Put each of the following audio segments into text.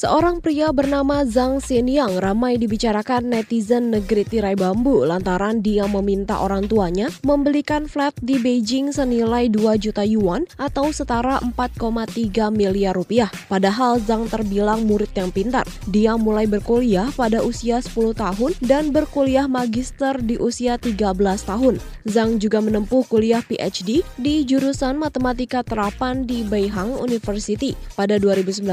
Seorang pria bernama Zhang Xinyang ramai dibicarakan netizen negeri tirai bambu lantaran dia meminta orang tuanya membelikan flat di Beijing senilai 2 juta yuan atau setara 4,3 miliar rupiah. Padahal Zhang terbilang murid yang pintar. Dia mulai berkuliah pada usia 10 tahun dan berkuliah magister di usia 13 tahun. Zhang juga menempuh kuliah PhD di jurusan matematika terapan di Beihang University. Pada 2019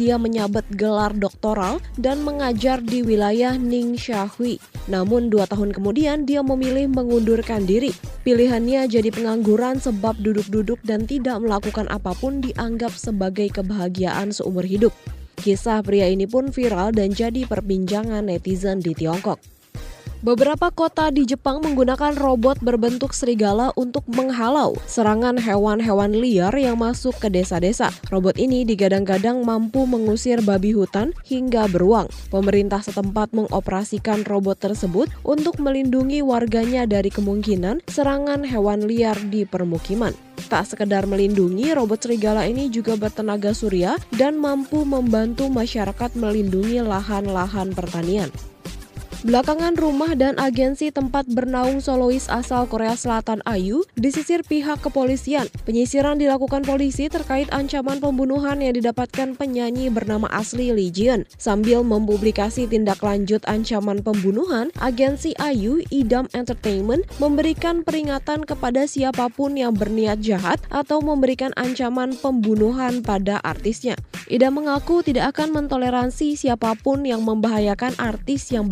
dia menyabet gelar doktoral dan mengajar di wilayah Ningxia-hui. Namun dua tahun kemudian dia memilih mengundurkan diri. Pilihannya jadi pengangguran sebab duduk-duduk dan tidak melakukan apa pun dianggap sebagai kebahagiaan seumur hidup. Kisah pria ini pun viral dan jadi perbincangan netizen di Tiongkok. Beberapa kota di Jepang menggunakan robot berbentuk serigala untuk menghalau serangan hewan-hewan liar yang masuk ke desa-desa. Robot ini digadang-gadang mampu mengusir babi hutan hingga beruang. Pemerintah setempat mengoperasikan robot tersebut untuk melindungi warganya dari kemungkinan serangan hewan liar di permukiman. Tak sekedar melindungi, robot serigala ini juga bertenaga surya dan mampu membantu masyarakat melindungi lahan-lahan pertanian. Belakangan rumah dan agensi tempat bernaung solois asal Korea Selatan Ayu disisir pihak kepolisian. Penyisiran dilakukan polisi terkait ancaman pembunuhan yang didapatkan penyanyi bernama asli Lee Jian. Sambil mempublikasi tindak lanjut ancaman pembunuhan, agensi Ayu Idam Entertainment memberikan peringatan kepada siapa pun yang berniat jahat atau memberikan ancaman pembunuhan pada artisnya. Idam mengaku tidak akan mentoleransi siapa pun yang membahayakan artis yang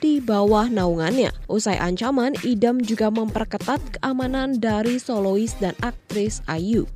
di bawah naungannya. Usai ancaman, Idam juga memperketat keamanan dari solois dan aktris Ayu.